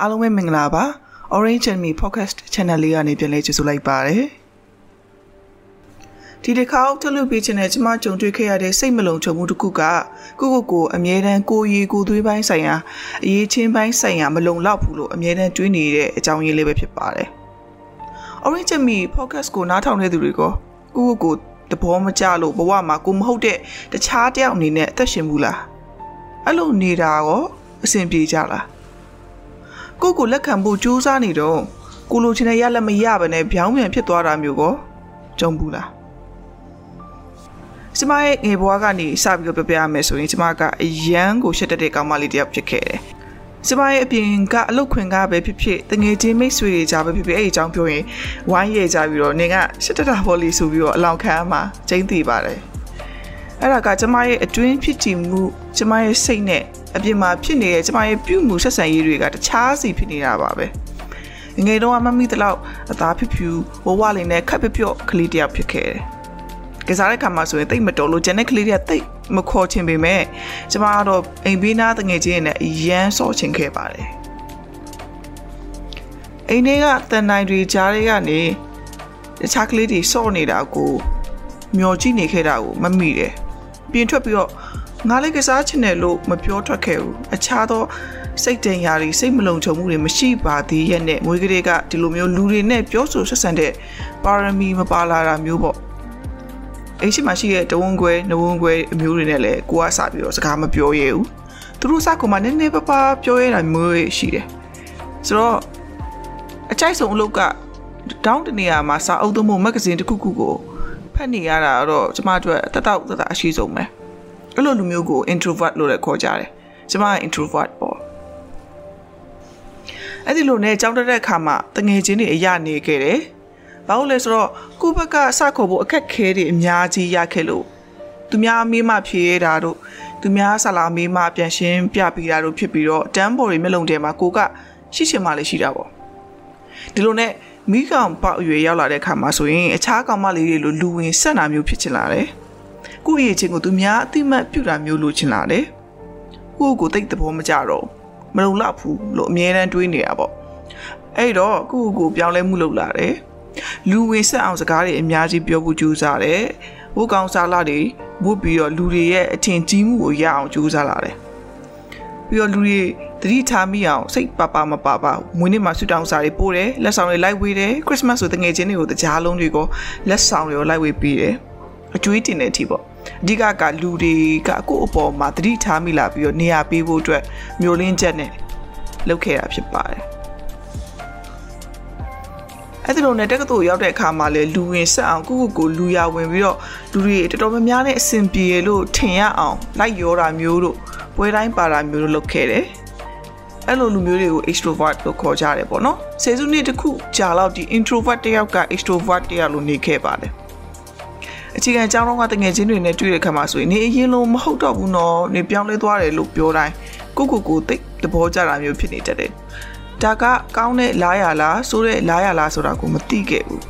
အားလုံးပဲမင်္ဂလာပါ Orange and Me Podcast Channel လေးကနေပြန်လဲကြိုဆိုလိုက်ပါတယ်ဒီတစ်ခါထုတ်လွှင့်ပေးခြင်းနဲ့ကျမကြုံတွေ့ခဲ့ရတဲ့စိတ်မလုံခြုံမှုတစ်ခုကကိုကိုကိုအမြဲတမ်းကိုရီကိုသွေးပိုင်းဆိုင်ရာအရေးချင်းပိုင်းဆိုင်ရာမလုံလောက်ဘူးလို့အမြဲတမ်းတွေးနေတဲ့အကြောင်းရင်းလေးပဲဖြစ်ပါတယ် Orange and Me Podcast ကိုနားထောင်နေသူတွေကကိုကိုကိုတဘောမကြလို့ဘဝမှာကိုမဟုတ်တဲ့တခြားတယောက်အနေနဲ့အသက်ရှင်ဘူးလားအဲ့လိုနေတာရောအဆင်ပြေကြလား ကိုကိုလက်ခံဖို့ကြိုးစားနေတော့ကိုလိုချင်တဲ့ရလက်မရဘဲနဲ့ဗျောင်းပြန်ဖြစ်သွားတာမျိုးကိုကြုံဘူးလားကျမရဲ့ငယ်ဘဝကနေစပြီးတော့ပြောပြရမယ်ဆိုရင်ကျမကအရန်ကိုရှက်တက်တဲ့ကောင်မလေးတစ်ယောက်ဖြစ်ခဲ့တယ်ကျမရဲ့အပြင်ကအလုတ်ခွင်ကပဲဖြစ်ဖြစ်တငယ်ချင်းမိတ်ဆွေတွေကြားပဲဖြစ်ဖြစ်အဲ့ဒီအကြောင်းပြောရင်ဝိုင်းရဲကြပြီးတော့နင်ကရှစ်တတာဘော်လီဆိုပြီးတော့အလောင်းခံမှာကျင်းသိပါတယ် အဲ့ဒါကကျမရဲ့အတွင်းဖြစ်တည်မှုကျမရဲ့စိတ်နဲ့အပြင်မှာဖြစ်နေတဲ့ကျမရဲ့ပြုမှုဆက်ဆံရေးတွေကတခြားစီဖြစ်နေတာပါပဲငယ်တုန်းကမမီတလောက်အသားဖြူဖြူဝဝလေးနဲ့ခပ်ပျော့ကလေးတယောက်ဖြစ်ခဲ့တယ်ကစားတဲ့ခါမှာဆိုရင်တိတ်မတော်လို့ဂျန်တဲ့ကလေးတွေကတိတ်မခေါ်ချင်ပေမဲ့ကျမကတော့အိမ်ဘေးနားတငယ်ချင်းနဲ့အရန်ဆော့ချင်ခဲ့ပါတယ်အိမ်ထဲကတန်တိုင်းတွေကြားတွေကနေတခြားကလေးတွေဆော့နေတာကိုမျောကြည့်နေခဲ့တာကိုမမိတယ် ပြင်ထွက်ပြီးတော့ငါလေးကစားချင်တယ်လို့မပြောထွက်ခဲ့ဘူးအခြားသောစိတ်တန်ရာတွေစိတ်မလုံခြုံမှုတွေမရှိပါသေးရဲ့နဲ့ငွေကလေးကဒီလိုမျိုးလူတွေနဲ့ပြောဆိုဆက်ဆံတဲ့ပါရမီမပါလာတာမျိုးပေါ့အိမ်ရှိမှရှိတဲ့တဝန်းခွဲနဝန်းခွဲအမျိုးတွေနဲ့လည်းကိုကစပြီးတော့စကားမပြောရဘူးသူတို့စကမှနည်းနည်းပါးပါးပြောရတာမျိုးရှိတယ်ဆိုတော့အကြိုက်ဆုံးအလုပ်ကတောင်းတနေရာမှာစာအုပ်သွမို့မဂ္ဂဇင်းတစ်ခုခုကို ဖတ်နေရတာတော့ကျမတို့တတောက်တတအရှိဆုံးပဲအဲ့လိုလူမျိုးကို introvert လို့လည်းခေါ်ကြတယ်ကျမက introvert ပေါ့အဲ့ဒီလိုနဲ့ကြောင်းတက်တဲ့အခါမှာတငယ်ချင်းတွေအရနေခဲ့တယ်ဘာလို့လဲဆိုတော့ကိုဘက်ကစခေါ်ဖို့အခက်ခဲတွေအများကြီးရခဲ့လို့သူများမေးမှဖြေရတာတို့သူများဆလာမေးမှပြန်ရှင်းပြပေးတာတို့ဖြစ်ပြီးတော့တန်းပေါ်တွေမျက်လုံးထဲမှာကိုကရှိချင်မှလည်းရှိတာပေါ့ဒီလိုနဲ့ မိကောင်ပေါက်အရွယ်ရောက်လာတဲ့အခါမှာဆိုရင်အခြားကောင်မလေးတွေလိုလူဝင်ဆက်နာမျိုးဖြစ်ချင်လာတယ်ကိုယ့်ရဲ့ချင်းကိုသူများအတိမတ်ပြုတာမျိုးလိုချင်လာတယ်ကိုယ့်ကိုတိတ်သဘောမကြတော့မလုံလောက်ဘူးလို့အမြဲတမ်းတွေးနေတာပေါ့အဲ့တော့ကိုယ့်ကိုပြောင်းလဲမှုလုပ်လာတယ်လူဝေဆက်အောင်စကားတွေအများကြီးပြောဖို့ကြိုးစားတယ်ဝတ်ကောင်းစားလာတွေဝတ်ပြီးတော့လူတွေရဲ့အထင်ကြီးမှုကိုရအောင်ကြိုးစားလာတယ်ပြီးတော့လူတွေ တတိထားမိအောင်စိတ်ပါပါမပါပါမွေးနေ့မှာဆူတောင်းစာတွေပို့တယ်လက်ဆောင်တွေလိုက်ဝေးတယ်ခရစ်စမတ်ဆိုတငယ်ချင်းတွေကိုတကြားလုံးတွေကိုလက်ဆောင်တွေကိုလိုက်ဝေးပေးတယ်အကျွေးတင်တဲ့အထိပေါ့အဓိကကလူတွေကကိုယ့်အပေါ်မှာတတိထားမိလာပြီးတော့နေရာပေးဖို့အတွက်မျိုးလင်းချက်နဲ့လုပ်ခဲ့တာဖြစ်ပါတယ်အဲ့ဒီလိုနဲ့တက္ကသိုလ်ရောက်တဲ့အခါမှာလေလူဝင်ဆက်အောင်ကိုကိုကိုလူရဝင်ပြီးတော့လူတွေတော်တော်များများနဲ့အဆင်ပြေလို့ထင်ရအောင်လိုက်ရောတာမျိုးတို့ပွဲတိုင်းပါတာမျိုးတို့လုပ်ခဲ့တယ် အဲ့လိုလူမျိုးတွေကို extrovert လို့ခေါ်ကြတယ်ပေါ့နော်ဆယ်စုနှစ်တစ်ခုကြာလောက်ဒီ introvert တယောက်က extrovert တယောက်လို့နေခဲ့ပါတယ်အခြေခံအကြောင်းတော့ကတငယ်ချင်းတွေနဲ့တွေ့တဲ့ခါမှာဆိုရင်နေအရင်လိုမဟုတ်တော့ဘူးနော်နေပြောင်းလဲသွားတယ်လို့ပြောတိုင်းကိုကိုကိုတိတ်သဘောကျတာမျိုးဖြစ်နေတတ်တယ်ဒါကကောင်းတဲ့လားရလားဆိုတဲ့လားရလားဆိုတာကိုမသိခဲ့ဘူး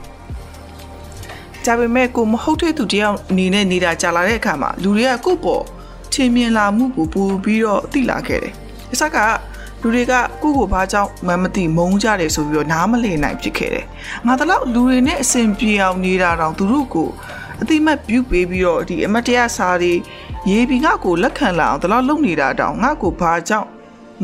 ဒါပေမဲ့ကိုမဟုတ်တဲ့သူတယောက်အနေနဲ့နေတာကြာလာတဲ့အခါမှာလူတွေကကိုယ့်ပေါ်ထင်မြင်လာမှုကိုပိုပြီးတော့သိလာခဲ့တယ်။အစက လူတွေကကိုယ့်ကိုဘာကြောင့်မမသိမုန်းကြတယ်ဆိုပြီးတော့နားမလည်နိုင်ဖြစ်ခဲ့တယ်။ငါတို့လူတွေနဲ့အဆင်ပြေအောင်နေတာတောင်သူတို့ကိုအတိမတ်ပြုပေးပြီးတော့ဒီအမတ်တရားစာတွေရေးပြီးငါ့ကိုလက်ခံလာအောင်ဒီလောက်လုပ်နေတာတောင်ငါ့ကိုဘာကြောင့်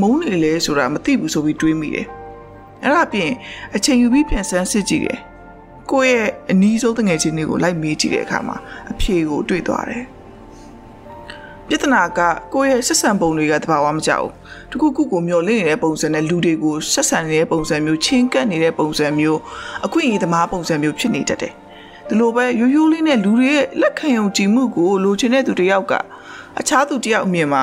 မုန်းနေလဲဆိုတာမသိဘူးဆိုပြီးတွေးမိတယ်။အဲ့ဒါပြင်အချိန်ယူပြီးပြန်ဆန်းစစ်ကြည့်တယ်။ကိုယ့်ရဲ့အနီးဆုံးတငယ်ချင်းတွေကိုလိုက်မေးကြည့်တဲ့အခါမှာအဖြေကိုတွေ့သွားတယ်။ ပြဿနာကကိုယ့်ရဲ့ဆက်ဆံပုံတွေကတဘာဝမကြောက်ဘူးတခုခုကိုမျောလင့်နေတဲ့ပုံစံနဲ့လူတွေကိုဆက်ဆံနေတဲ့ပုံစံမျိုးချင်းကပ်နေတဲ့ပုံစံမျိုးအခွင့်အရေးသမားပုံစံမျိုးဖြစ်နေတတ်တယ်ဒီလိုပဲရိုးရိုးလေးနဲ့လူတွေရဲ့လက်ခံယုံကြည်မှုကိုလိုချင်တဲ့သူတယောက်ကအခြားသူတယောက်အမြင်မှာ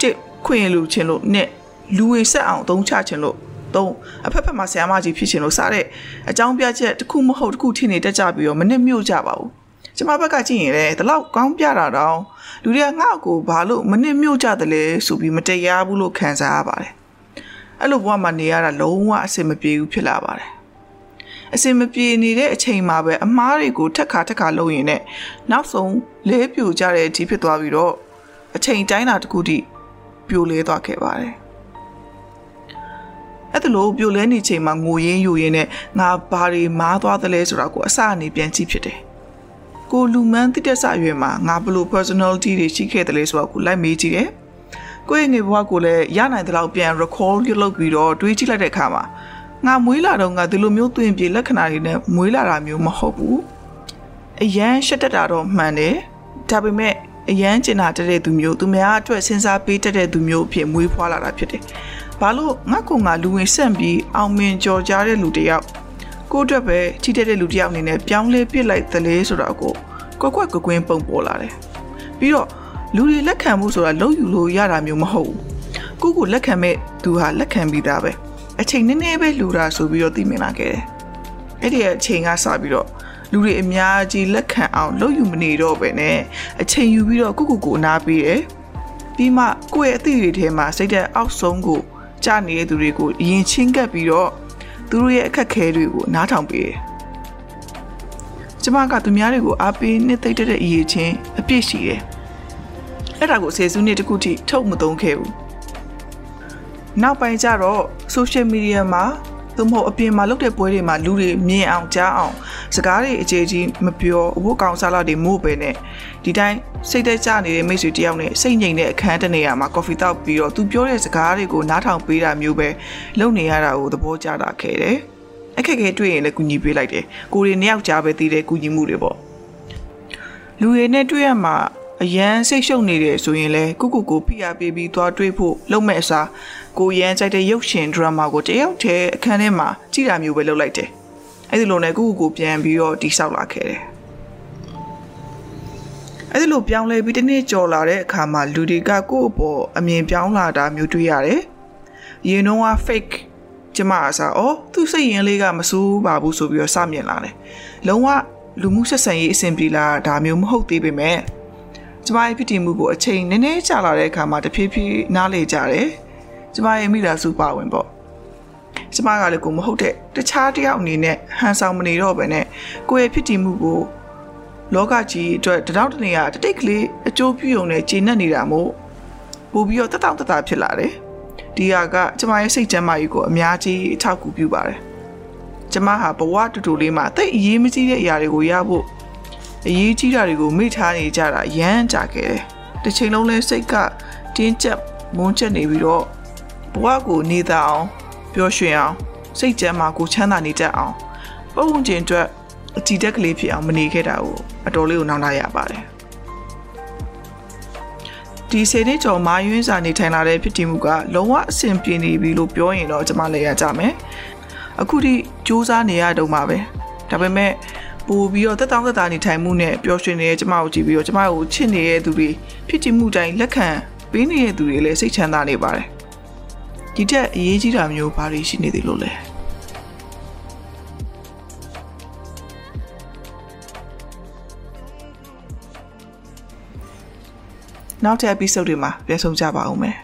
တစ်ခွင့်ရလူချင်းလို့နဲ့လူဝင်ဆက်အောင်သုံးချခြင်းလို့သုံးအဖက်ဖက်မှာဆရာမကြီးဖြစ်ခြင်းလို့စတဲ့အကြောင်းပြချက်တစ်ခုမဟုတ်တစ်ခုထင်နေတတ်ကြပြီးတော့မနစ်မြို့ကြပါဘူး ကျမဘက်ကကြည့်ရင်လည်းဒီလောက်ကောင်းပြတာတော့လူတွေကငါ့ကိုဘာလို့မနစ်မြို့ကြတယ်လဲဆိုပြီးမတရားဘူးလို့ခံစားရပါတယ်အဲ့လိုဘဝမှာနေရတာလုံးဝအဆင်မပြေဘူးဖြစ်လာပါတယ်အစင်မပြေနေတဲ့အချိန်မှာပဲအမားတွေကိုထက်ခါထက်ခါလုပ်ရင်နဲ့နောက်ဆုံးလဲပြိုကြတဲ့အထိဖြစ်သွားပြီးတော့အချိန်တိုင်းတာတစ်ခုထိပြိုလဲသွားခဲ့ပါတယ်အဲ့ဒါလို့ပြိုလဲနေချိန်မှာငိုရင်းယူရင်းနဲ့ငါဘာတွေမားသွားသလဲဆိုတာကိုအစအနေပြန်ကြည့်ဖြစ်တယ် ကိုလူမန်းတိတက်ဆအရွယ်မှာငါဘလို့ personality တွေရှိခဲ့တယ်လဲဆိုတော့ကိုလိုက်မေးကြည့်တယ်ကိုယ့်ရဲ့ငယ်ဘဝကိုလည်းရနိုင်တဲ့လောက်ပြန် recall လုပ်ပြီးတော့တွေးကြည့်လိုက်တဲ့အခါမှာငါမွေးလာတော့ငါဒီလိုမျိုးသွင်ပြေလက္ခဏာတွေနဲ့မွေးလာတာမျိုးမဟုတ်ဘူးအရန်ရှက်တက်တာတော့မှန်တယ်ဒါပေမဲ့အရန်ကျင်နာတဲ့သူမျိုးသူများအတွက်စဉ်းစားပေးတတ်တဲ့သူမျိုးအဖြစ်မွေးဖွားလာတာဖြစ်တယ်။ဘာလို့ငါကငါလူဝင်ဆန့်ပြီးအောင်မြင်ကြော်ကြားတဲ့လူတယောက် ကိုအတွက်ပဲထိတဲ့တဲ့လူတယောက်အနေနဲ့ပြောင်းလဲပစ်လိုက်သလဲဆိုတော့ကိုကွက်ကွက်ကွကွင်းပုံပေါ်လာတယ်။ပြီးတော့လူတွေလက်ခံမှုဆိုတာလုံးယူလို့ရတာမျိုးမဟုတ်ဘူး။ကိုကိုလက်ခံမဲ့သူဟာလက်ခံပြီးသားပဲ။အချိန်နည်းနည်းပဲလူတာဆိုပြီးတော့သိမြင်လာခဲ့တယ်။အဲ့ဒီအချိန်ကစပြီးတော့လူတွေအများကြီးလက်ခံအောင်လုပ်ယူမနေတော့ပဲနဲ့အချိန်ယူပြီးတော့ကိုကိုကိုနားပေးတယ်ပြီးမှကိုယ့်ရဲ့အသည့်တွေထဲမှာစိတ်သက်အောက်ဆုံးကိုကြာနေတဲ့သူတွေကိုအရင်ချင်းကပ်ပြီးတော့ သူတို့ရဲ့အခက်ခဲတွေကိုနားထောင်ပေးတယ်ကျမကသူများတွေကိုအားပေးနှစ်သိမ့်တဲ့အရေးချင်းအပြည့်ရှိတယ်အဲ့ဒါကိုဆယ်စုနှစ်တခုထိထုတ်မသုံးခဲ့ဘူးနောက်ပိုင်းကျတော့ social media မှာသို့မဟုတ်အပြင်မှာလုပ်တဲ့ပွဲတွေမှာလူတွေမြင်အောင်ကြားအောင်စကားတွေအခြေကြီးမပြောအဖို့ကောင်စားလာတွေမို့ပဲနဲ့ ဒီတိုင်းစိတ်သက်ကြနေတဲ့မိတ်ဆွေတယောက်နဲ့စိတ်ငြိမ်တဲ့အခန်းတနေရာမှာကော်ဖီတောက်ပြီးတော့သူပြောတဲ့စကားတွေကိုနားထောင်ပေးတာမျိုးပဲလုပ်နေရတာကိုသဘောကျတာခဲ့တယ်အခက်ခဲတွေ့ရင်လည်းကူညီပေးလိုက်တယ်ကိုရီနှစ်ယောက်ကြားပဲတည်တဲ့ကူညီမှုတွေပေါ့လူတွေနဲ့တွေ့ရမှာအရန်စိတ်ရှုပ်နေတယ်ဆိုရင်လဲကုကုကိုဖိအားပေးပြီးသွားတွေ့ဖို့လုပ်မဲ့အစားကိုရန်ကြိုက်တဲ့ရုပ်ရှင်ဒရမာကိုတယောက်တည်းအခန်းထဲမှာကြည့်တာမျိုးပဲလုပ်လိုက်တယ်။အဲဒီလိုနဲ့ကုကုကိုပြန်ပြီးတော့တိဆောက်လာခဲ့တယ်။ အဲဒီလိုပြောင်းလဲပြီးတစ်နေ့ကြော်လာတဲ့အခါမှာလူတွေကကိုယ့်အပေါ်အမြင်ပြောင်းလာတာမျိုးတွေ့ရတယ်။ရင်တော့ fake ကျမအစားအော်သူစိတ်ရင်လေးကမစိုးပါဘူးဆိုပြီးတော့စမြင်လာတယ်။လုံးဝလူမှုဆက်ဆံရေးအဆင်ပြေလာဒါမျိုးမဟုတ်သေးပေမဲ့ကျမရဲ့ဖြစ်တည်မှုကိုအချိန်နည်းနည်းကြာလာတဲ့အခါမှာတဖြည်းဖြည်းနားလေကြတယ်ကျမရဲ့မိသားစုပါဝင်ပေါ့ကျမကလည်းကိုမဟုတ်တဲ့တခြားတယောက်အနေနဲ့ဟန်ဆောင်မနေတော့ဘဲနဲ့ကိုယ့်ရဲ့ဖြစ်တည်မှုကို လောကကြီးအတွက်တတောက်တနေရတတိတ်ကလေးအကျိုးပြုုံနဲ့ကျေနပ်နေတာမို့ပို့ပြီးတော့တတောက်တတာဖြစ်လာတယ်ဒီဟာကကျမရဲ့စိတ်ကျမ်းမာရေးကိုအများကြီးအထောက်အကူပြုပါတယ်ကျမဟာဘဝတူတူလေးမှာတိတ်အရေးမကြီးတဲ့အရာတွေကိုရဖို့အရေးကြီးတာတွေကိုမေ့ထားနေကြတာရမ်းကြခဲ့တယ်။တစ်ချိန်လုံးလဲစိတ်ကတင်းကျပ်မုန်းချက်နေပြီးတော့ဘဝကိုနေတာအောင်ပျော်ရွှင်အောင်စိတ်ကြမ်းမှာကိုချမ်းသာနေတတ်အောင်ပုံဝင်ခြင်းအတွက် အကြည့်တက်ကလေးဖြစ်အောင်မနေခဲ့တာကိုအတော်လေးကိုနောက်လာရပါတယ်။ဒီစေနေကျော်မာယွင်းစာနေထိုင်လာတဲ့ဖြစ်တည်မှုကလုံးဝအဆင်ပြေနေပြီလို့ပြောရင်တော့ကျွန်မလည်းရကြမယ်။အခုထိစူးစမ်းနေရတုန်းပါပဲ။ဒါပေမဲ့ပို့ပြီးတော့တက်တောင်းတက်တာနေထိုင်မှုနဲ့ပျော်ရွှင်နေတဲ့ကျမကိုကြည့်ပြီးတော့ကျမကိုချစ်နေတဲ့သူတွေဖြစ်ချင်မှုတိုင်းလက်ခံပေးနေတဲ့သူတွေလည်းစိတ်ချမ်းသာနေပါတယ်ဒီတက်အရေးကြီးတာမျိုးဘာတွေရှိနေသေးလို့လဲ နောက်တဲ့ episode တွေမှာပြန်ဆုံကြပါဦးမယ်